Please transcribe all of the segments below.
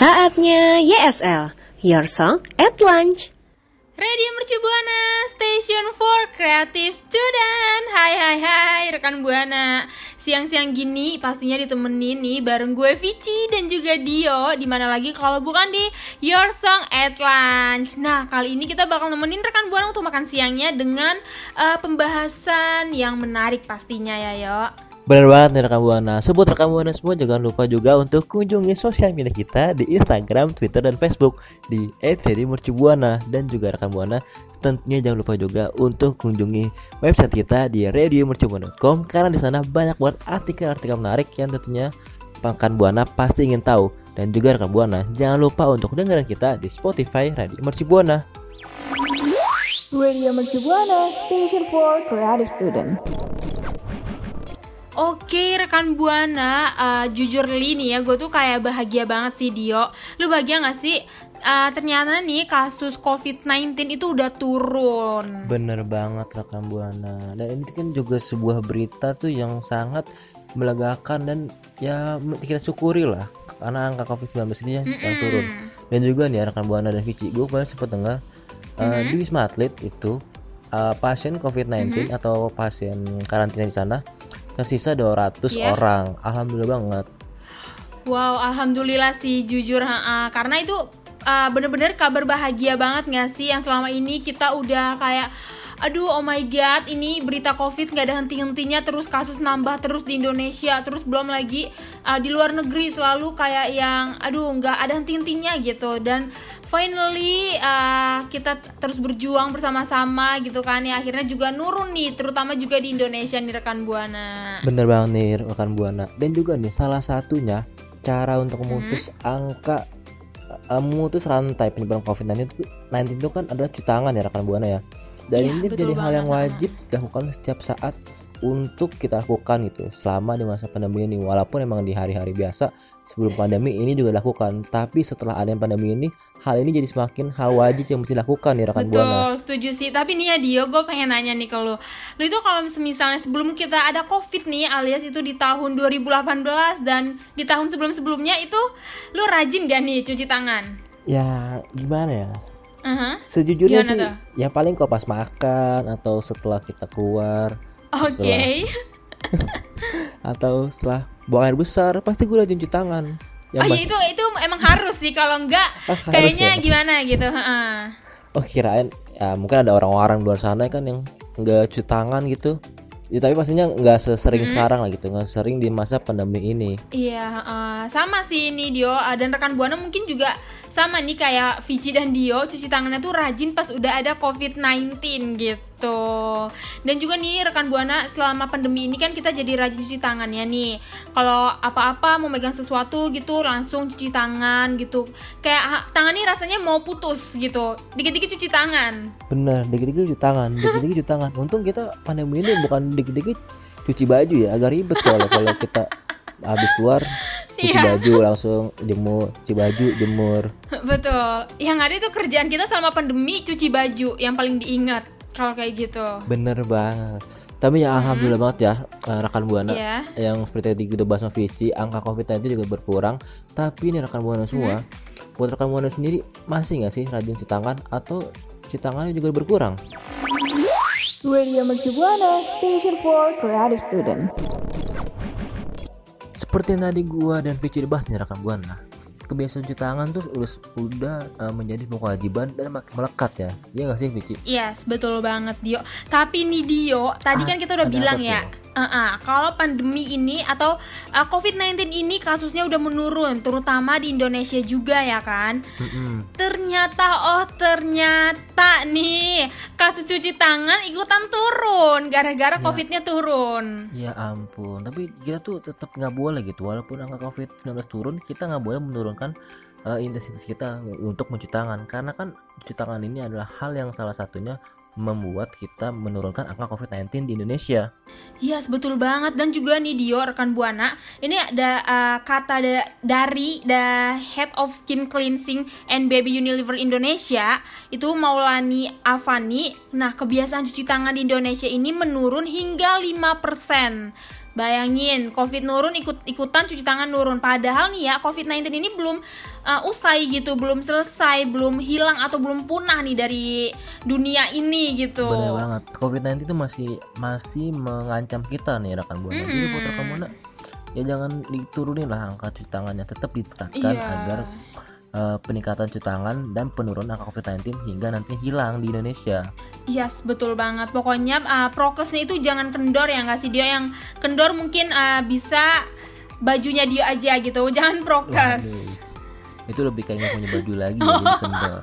Saatnya YSL, Your Song at Lunch. Radio Mercu Buana, Station for Creative Student. Hai hai hai rekan Buana. Siang-siang gini pastinya ditemenin nih bareng gue Vici dan juga Dio. Di mana lagi kalau bukan di Your Song at Lunch. Nah kali ini kita bakal nemenin rekan Buana untuk makan siangnya dengan eh, pembahasan yang menarik pastinya ya yo Bener banget nih rekan Buana Sebut rekan Buana semua jangan lupa juga untuk kunjungi sosial media kita di Instagram, Twitter, dan Facebook di @radiomercubuana dan juga rekan Buana tentunya jangan lupa juga untuk kunjungi website kita di radiomercubuana.com karena di sana banyak buat artikel-artikel menarik yang tentunya rekan Buana pasti ingin tahu dan juga rekan Buana jangan lupa untuk dengerin kita di Spotify Radio Mercubuana. Radio Mercu Buana, Station for Creative Student. Oke rekan Buana, eh, jujur li nih ya, gue tuh kayak bahagia banget sih Dio. Lu bahagia gak sih? Eh, ternyata nih kasus COVID-19 itu udah turun. Bener banget rekan Buana Dan ini kan juga sebuah berita tuh yang sangat melegakan dan ya kita syukuri lah karena angka COVID-19 ini yang, yang turun dan juga nih rekan Buana dan Vici gue kemarin sempat dengar uh, di Wisma Atlet itu uh, pasien COVID-19 atau pasien karantina di sana tersisa 200 Iya. orang alhamdulillah banget Wow, alhamdulillah sih jujur ha-ha. karena itu uh, bener-bener kabar bahagia banget gak sih yang selama ini kita udah kayak aduh oh my god ini berita covid nggak ada henti-hentinya terus kasus nambah terus di Indonesia terus belum lagi uh, di luar negeri selalu kayak yang aduh nggak ada henti-hentinya gitu dan finally uh, kita terus berjuang bersama-sama gitu kan. Ya akhirnya juga nurun nih terutama juga di Indonesia nih rekan buana. Bener banget nih rekan Buana. Dan juga nih salah satunya cara untuk memutus angka uh, memutus rantai penyebaran COVID-19 itu 19 itu kan adalah cuci tangan ya rekan Buana ya. Dan Iya, ini menjadi hal yang wajib dilakukan setiap saat untuk kita lakukan gitu selama di masa pandemi ini walaupun emang di hari-hari biasa sebelum pandemi ini juga dilakukan tapi setelah adanya pandemi ini hal ini jadi semakin hal wajib yang mesti dilakukan nih rekan Betul, Buana setuju sih. Tapi nih ya Dio, gue pengen nanya nih ke lu. Lu itu kalau misalnya sebelum kita ada COVID nih, alias itu di tahun 2018 dan di tahun sebelum-sebelumnya itu lu rajin gak nih cuci tangan? ya gimana ya Aha. sejujurnya Gimana sih tuh? ya paling kalau pas makan atau setelah kita keluar Oke. atau setelah buang air besar pasti gue rajin cuci tangan yang Oh iya itu itu emang harus sih kalau enggak Ah, harus kayaknya ya? gimana gitu. heeh. oh kirain ya mungkin ada orang-orang di luar sana kan yang nggak cuci tangan gitu ya, tapi pastinya nggak sesering sekarang lah gitu nggak sering di masa pandemi ini Iya, heeh. sama sih ini Dio Uh, dan rekan Buana mungkin juga sama nih kayak Vici dan Dio cuci tangannya tuh rajin pas udah ada COVID-19 gitu. Dan juga nih rekan Buana selama pandemi ini kan kita jadi rajin cuci tangan ya nih. Kalau apa-apa mau megang sesuatu gitu langsung cuci tangan gitu. Kayak tangan nih rasanya mau putus gitu. Dikit-dikit cuci tangan. bener dikit-dikit cuci tangan dikit-dikit cuci tangan untung kita pandemi ini bukan dikit-dikit cuci baju ya agak ribet soalnya kalau kita habis keluar cuci Iya. baju langsung jemur cuci baju jemur Betul. Yang ada itu kerjaan kita selama pandemi cuci baju yang paling diingat kalau kayak gitu. bener banget Tapi ya alhamdulillah banget ya eh, rekan buana Iya. yang seperti tadi kita bahas sama Vici, angka COVID-19 juga berkurang. Tapi ini rekan buana semua, buat rekan buana sendiri masih nggak sih rajin cuci tangan atau cuci tangannya juga berkurang? Radio Mercu Buana Station for Creative Student. Seperti yang tadi gua dan Vici bahas nih rekan buana. Kebiasaan cuci tangan tuh udah, udah eh, menjadi kewajiban dan makin melekat ya. Iya nggak sih Vici? Yes, betul banget Dio. Tapi nih Dio, tadi Ah, kan kita udah bilang apa ya, uh-uh, kalau pandemi ini atau uh, COVID-19 ini kasusnya udah menurun, terutama di Indonesia juga ya kan. Mm-mm. Ternyata oh ternyata nih kasus cuci tangan ikutan turun gara-gara Ya. COVID-nya turun. Ya ampun, tapi kita tuh tetap nggak boleh gitu. Walaupun angka COVID-19 turun, kita nggak boleh menurunkan eh, intensitas kita untuk mencuci tangan. Karena kan cuci tangan ini adalah hal yang salah satunya membuat kita menurunkan angka COVID-19 di Indonesia. Yes, betul banget dan juga nih Dio rekan Buana, ini ada uh, kata da- dari the Head of Skin Cleansing and Baby Unilever Indonesia itu Maulani Avani. Nah, kebiasaan cuci tangan di Indonesia ini menurun hingga 5%. Bayangin, COVID nurun ikut ikutan cuci tangan nurun. Padahal nih ya, COVID-19 ini belum uh, usai gitu, belum selesai, belum hilang atau belum punah nih dari dunia ini gitu. Benar banget. COVID-19 itu masih masih mengancam kita nih rekan buana. Jadi buat rekan buana ya jangan diturunin lah angka cuci tangannya, tetap ditingkatkan Iya. agar eh, peningkatan cuci tangan dan penurunan angka COVID-19 hingga nanti hilang di Indonesia. Yes, betul banget. Pokoknya uh, prokesnya itu jangan kendor ya nggak sih dia yang kendor mungkin uh, bisa bajunya dia aja gitu. Jangan prokes. Waduh. Itu lebih kayaknya punya baju lagi ya, jadi kendor.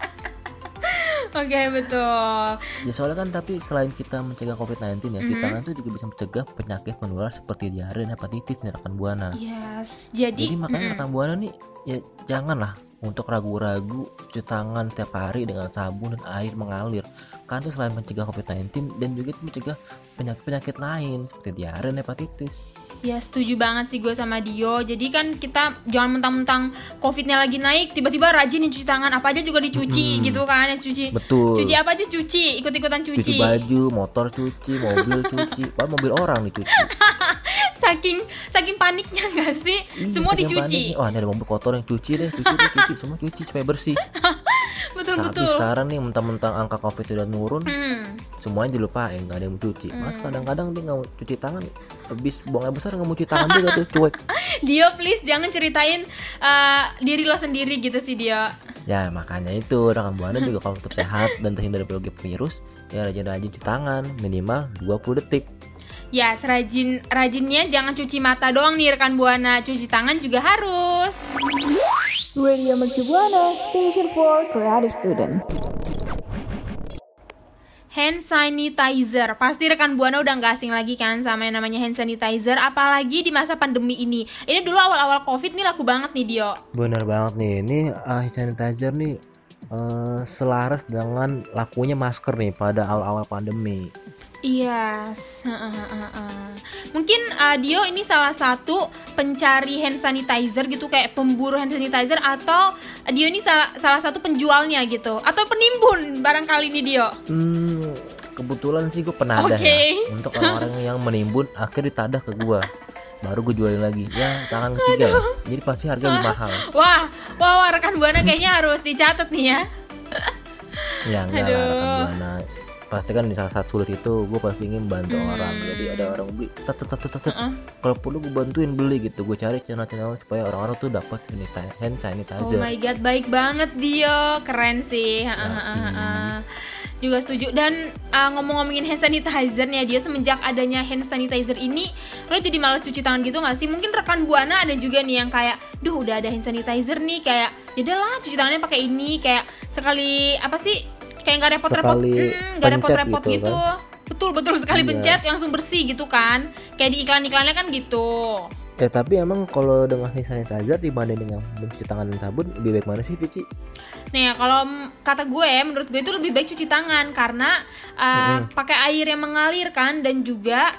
Oke, betul. Ya soalnya kan tapi selain kita mencegah COVID-19 ya, cuci tangan itu juga bisa mencegah penyakit menular seperti diare dan hepatitis nih rekan buana. Yes. Jadi, Jadi makanya mm-mm. rekan buana nih ya janganlah untuk ragu-ragu cuci tangan tiap hari dengan sabun dan air mengalir. Kan itu selain mencegah COVID-19 dan juga mencegah penyakit-penyakit lain seperti diare dan hepatitis. ya setuju banget sih gue sama Dio. Jadi kan kita jangan mentang-mentang COVID-nya lagi naik, tiba-tiba rajin nih cuci tangan apa aja juga dicuci gitu kan ya cuci. Betul. Cuci apa aja cuci, ikut-ikutan Cuci cuci. baju, motor cuci, mobil cuci, bahkan mobil orang dicuci. saking saking paniknya gak sih? Iya, Semua dicuci. panik Wah ini ada mobil kotor yang cuci deh, cuci deh, cuci semua cuci supaya bersih. Betul Tapi betul. sekarang nih mentang-mentang angka covid udah nurun, Hmm. semuanya dilupain nggak ada yang mau cuci. Mas kadang-kadang dia nggak cuci tangan, habis buang air besar nggak mau cuci tangan juga tuh cuek. Dio please jangan ceritain uh, diri lo sendiri gitu sih Dio. Ya makanya itu rekan buana juga kalau tetap sehat dan terhindar dari berbagai virus, ya rajin-rajin cuci tangan minimal 20 detik. Ya, serajin rajinnya jangan cuci mata doang nih rekan Buana, cuci tangan juga harus. Radio Mercu Buana Station for Creative Student. Hand sanitizer, pasti rekan Buana udah nggak asing lagi kan sama yang namanya hand sanitizer, apalagi di masa pandemi ini. Ini dulu awal-awal COVID nih laku banget nih Dio. Bener banget nih, ini uh, hand sanitizer nih eh, selaras dengan lakunya masker nih pada awal-awal pandemi. Yes. Heeh, heeh, heeh. Mungkin uh, Dio ini salah satu pencari hand sanitizer gitu kayak pemburu hand sanitizer atau Dio ini salah salah satu penjualnya gitu atau penimbun barangkali nih Dio. Hmm, kebetulan sih gue penadah Oke. ya. Untuk orang-orang yang menimbun akhirnya ditadah ke gua. Baru gue jualin lagi. Ya, tangan ketiga ya. Jadi pasti harga lebih mahal. Wah, wah, wah rekan buana kayaknya harus dicatat nih ya. Ya enggak lah Aduh. rekan buana. Pasti kan di saat saat sulit itu gue pasti ingin bantu orang. Jadi ada orang beli, tet, tet, tet, tet, tet. kalau perlu gue bantuin beli gitu. Gue cari channel-channel supaya orang-orang tuh dapat sanitizer- hand Oh sanitizer. my god, baik banget Dio, keren sih. Ha, ha. Juga setuju. Dan uh, ngomong-ngomongin hand sanitizer nih ya, Dio semenjak adanya hand sanitizer ini, lo jadi malas cuci tangan gitu gak sih? Mungkin rekan buana ada juga nih yang kayak, duh udah ada hand sanitizer nih, kayak, yaudahlah cuci tangannya pakai ini, kayak sekali apa sih? Kayak nggak repot-repot, mm, nggak pencet repot-repot gitu gitu. kan. Betul betul sekali Iya. pencet langsung bersih gitu kan? Kayak di iklan-iklannya kan gitu. Ya tapi emang kalau dengan hand sanitizer dibanding dengan mencuci tangan dan sabun lebih baik mana sih Vici? Nih ya, kalau kata gue, menurut gue itu lebih baik cuci tangan karena uh, pakai air yang mengalir kan dan juga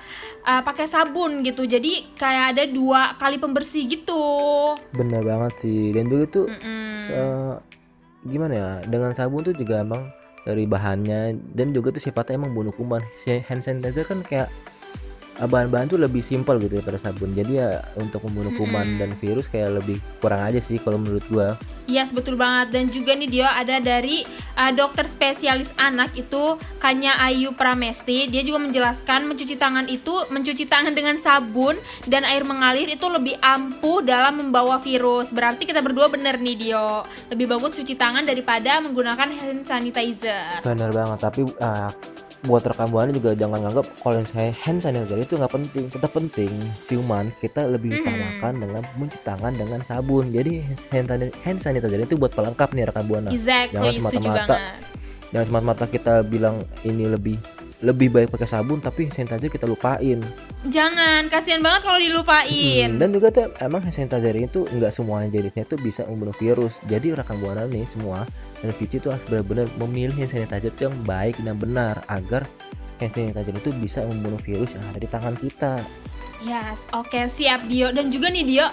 uh, pakai sabun gitu. Jadi kayak ada dua kali pembersih gitu. Bener banget sih dan juga tuh Mm-mm. se- gimana ya dengan sabun tuh juga emang dari bahannya. Dan juga tuh sifatnya emang bunuh kuman. Hand sanitizer kan kayak bahan-bahan tuh lebih simpel gitu daripada sabun jadi ya untuk membunuh kuman dan virus kayak lebih kurang aja sih kalau menurut gua Yes, betul banget. Dan juga nih dia ada dari uh, dokter spesialis anak itu Kanya Ayu Pramesti. Dia juga menjelaskan mencuci tangan itu mencuci tangan dengan sabun dan air mengalir itu lebih ampuh dalam membawa virus. Berarti kita berdua bener nih Dio. Lebih bagus cuci tangan daripada menggunakan hand sanitizer. benar banget tapi uh, buat rekan buana juga jangan nganggap kalau saya hand sanitizer itu nggak penting tetap penting. Cuman kita lebih utamakan dengan mencuci tangan dengan sabun. Jadi hand, sani- hand sanitizer itu buat pelengkap nih rekan buana Exactly, jangan semata-mata jangan semata-mata kita bilang ini lebih lebih baik pakai sabun tapi sanitizer kita lupain Jangan, kasihan banget kalau dilupain. Hmm, dan juga tuh emang hand sanitizer itu nggak semuanya jenisnya itu bisa membunuh virus jadi rekan buana nih semua dan Vici itu harus benar-benar memilih hand sanitizer yang baik dan benar agar hand sanitizer itu bisa membunuh virus yang ada di tangan kita Yes, oke siap Dio dan juga nih Dio,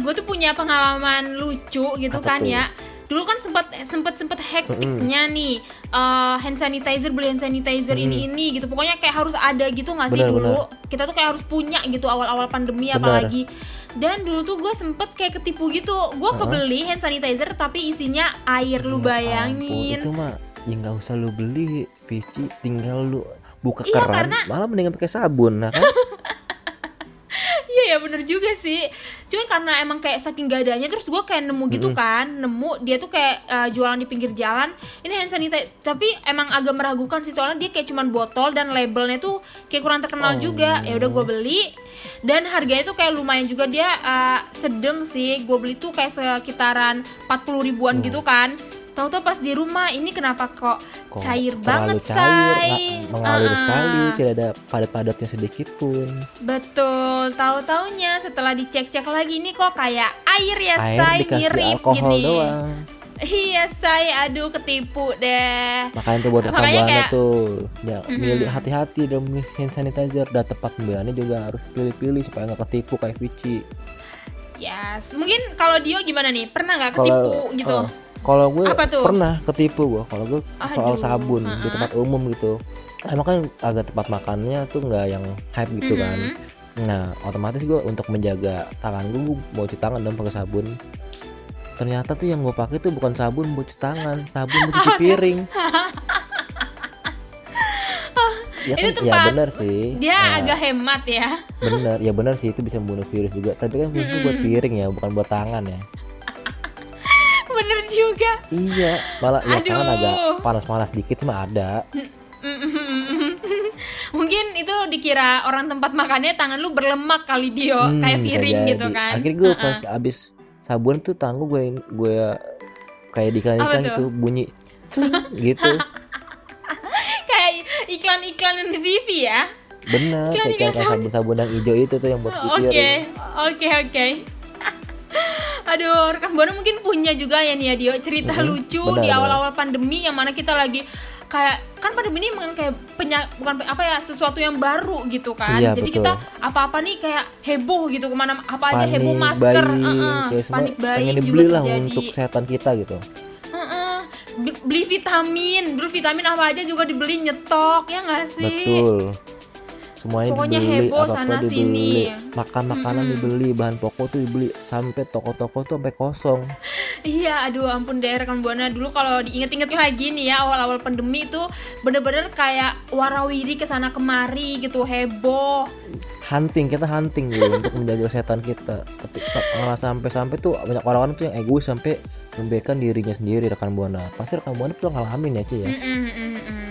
gue tuh punya pengalaman lucu gitu Apa kan tuh? ya. Dulu kan sempet sempet sempet hektiknya nih eh, hand sanitizer beli hand sanitizer ini ini gitu. Pokoknya kayak harus ada gitu nggak sih dulu? Kita tuh kayak harus punya gitu awal-awal pandemi Benar. apalagi. Dan dulu tuh gue sempet kayak ketipu gitu. Gue kebeli hand sanitizer tapi isinya air lu Ya bayangin. ampun, itu mah ya nggak usah lu beli Vici tinggal lu buka Iya, keran karena- malah mendingan pakai sabun nah kan Iya ya bener juga sih. Cuman karena emang kayak saking gak adanya Terus gue kayak nemu gitu kan Nemu dia tuh kayak uh, jualan di pinggir jalan Ini hand sanitizer Tapi emang agak meragukan sih Soalnya dia kayak cuman botol Dan labelnya tuh kayak kurang terkenal juga. Ya udah gue beli Dan harganya tuh kayak lumayan juga. Dia uh, sedang sih Gue beli tuh kayak sekitaran 40 ribuan gitu kan Tahu-tahu pas di rumah ini kenapa kok, Kok cair banget cair, say mengalir Ah, sekali ah. tidak ada padat-padatnya sedikit pun Betul, tahu-taunya setelah dicek-cek lagi ini kok kayak air ya air say mirip alkohol gini. doang Iya say, aduh ketipu deh. makanya tuh buat Makanya kayak- tuh ya milih hati-hati dalam memilih hand sanitizer dan tempat pembeliannya juga harus pilih-pilih supaya nggak ketipu kayak Vici Yes, mungkin kalau Dio gimana nih? Pernah nggak ketipu gitu? eh, kalau gue pernah ketipu gue kalau gue soal sabun di tempat umum gitu. Emang kan agak tempat makannya tuh nggak yang hype gitu kan. Mhm. nah otomatis gue untuk menjaga tangan gue gue mau cuci tangan dong pakai sabun. Ternyata tuh yang gue pakai tuh bukan sabun buat cuci tangan sabun buat cuci piring. Ya Itu kan? Ya tempat- benar sih. Dia Nah, agak hemat ya. benar ya benar sih itu bisa membunuh virus juga. Tapi kan virus itu buat piring ya bukan buat tangan ya Bener juga. iya malah ya Aduh. agak panas-panas dikit mah ada Mungkin itu dikira orang tempat makannya tangan lu berlemak kali Dio, Hmm, kayak piring jadi. gitu kan. akhirnya gue Uh-uh. pas abis sabun tuh tangan gue gue kayak di iklan Apa tuh? gitu bunyi cling gitu kayak iklan-iklan di TV ya. bener Iklan- kayak iklan kayak sabun-sabun yang hijau itu tuh yang buat Oke, oke, oke. Aduh, rekan buana mungkin punya juga ya nih ya Dio cerita Mm-mm, lucu benar, di awal-awal pandemi yang mana kita lagi kayak kan pandemi ini emang kayak penyak bukan apa ya sesuatu yang baru gitu kan. Iya, Jadi betul. kita apa-apa nih kayak heboh gitu ke mana apa aja panik heboh masker, uh-uh, kayak semua panik dibeli juga lah terjadi. untuk kesehatan kita gitu Heeh. Be- beli vitamin, dulu vitamin apa aja juga dibeli nyetok ya nggak sih? betul semuanya Pokoknya dibeli heboh apa sana apa dibeli makan makanan dibeli bahan pokok tuh dibeli sampai toko-toko tuh sampai kosong. Iya, aduh ampun deh rekan buana. Dulu kalau diinget-inget lagi nih ya awal-awal pandemi itu bener-bener kayak warawiri ke sana kemari gitu heboh. hunting kita hunting gitu untuk menjaga kesehatan kita. Tapi malah sampai-sampai tuh banyak orang-orang tuh yang egois sampai memberikan dirinya sendiri rekan buana. Pasti rekan buana pernah ngalamin ya Ci ya? Mm-mm, mm. Mungkin nih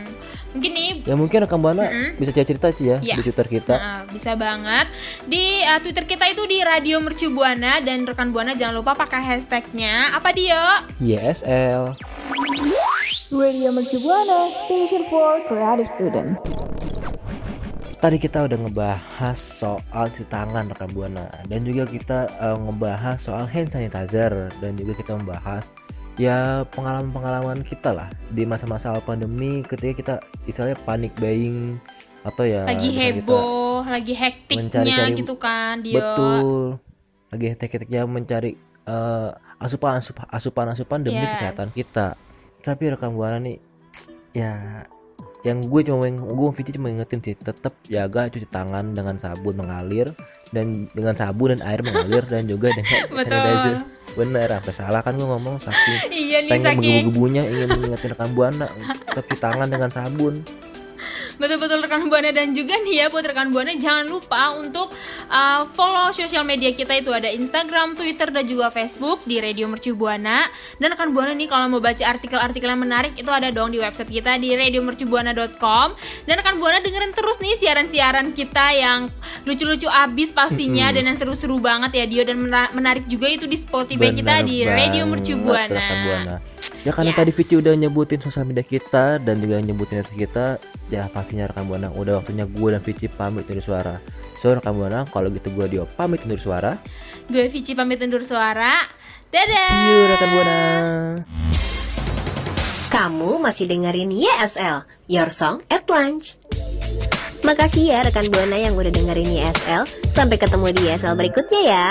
ya mungkin rekan buana bisa cerita Ci ya di Yes. twitter kita. Nah, bisa banget. Di uh, Twitter kita itu di Radio Mercu Buana dan rekan Buana jangan lupa pakai hashtagnya. Apa dia? YSL Radio Mercu Buana, Station for Creative Student. tadi kita udah ngebahas soal cuci tangan rekan buana. Dan juga kita eh, ngebahas soal hand sanitizer. Dan juga kita membahas ya pengalaman-pengalaman kita lah di masa-masa pandemi ketika kita istilahnya panik buying atau ya Lagi heboh, lagi hektiknya gitu kan dia. betul lagi hektik-hektiknya mencari eh, asupan asupan asupan asupan demi Yes. kesehatan kita tapi rekan buana nih ya yang gue cuma gue Vici cuma ingetin sih tetap jaga cuci tangan dengan sabun mengalir dan dengan sabun dan air mengalir dan juga dengan Betul. sanitizer bener sampai salah kan gue ngomong saking Iya nih pengen saking menggebu-gebunya ingin mengingatkan rekan buana cuci tangan dengan sabun Betul-betul rekan Buana dan juga nih ya buat rekan Buana jangan lupa untuk uh, follow sosial media kita itu ada Instagram, Twitter dan juga Facebook di Radio Mercu Buana. Dan rekan Buana nih kalau mau baca artikel-artikel yang menarik itu ada dong di website kita di radiomercubuana.com. Dan rekan Buana dengerin terus nih siaran-siaran kita yang lucu-lucu abis pastinya dan yang seru-seru banget ya Dio dan mena- menarik juga itu di Spotify kita di Radio Mercu Buana. Ya karena Yes. tadi Vici udah nyebutin sosial media kita dan juga nyebutin website kita, ya pastinya rekan buana udah waktunya gue dan Vici pamit undur suara. So rekan buana, kalau gitu gue Dio pamit undur suara. Gue Vici pamit undur suara. Dadah. See you rekan buana. Kamu masih dengerin YSL, Your Song at Lunch. Makasih ya rekan Buana yang udah dengerin YSL. Sampai ketemu di YSL berikutnya ya.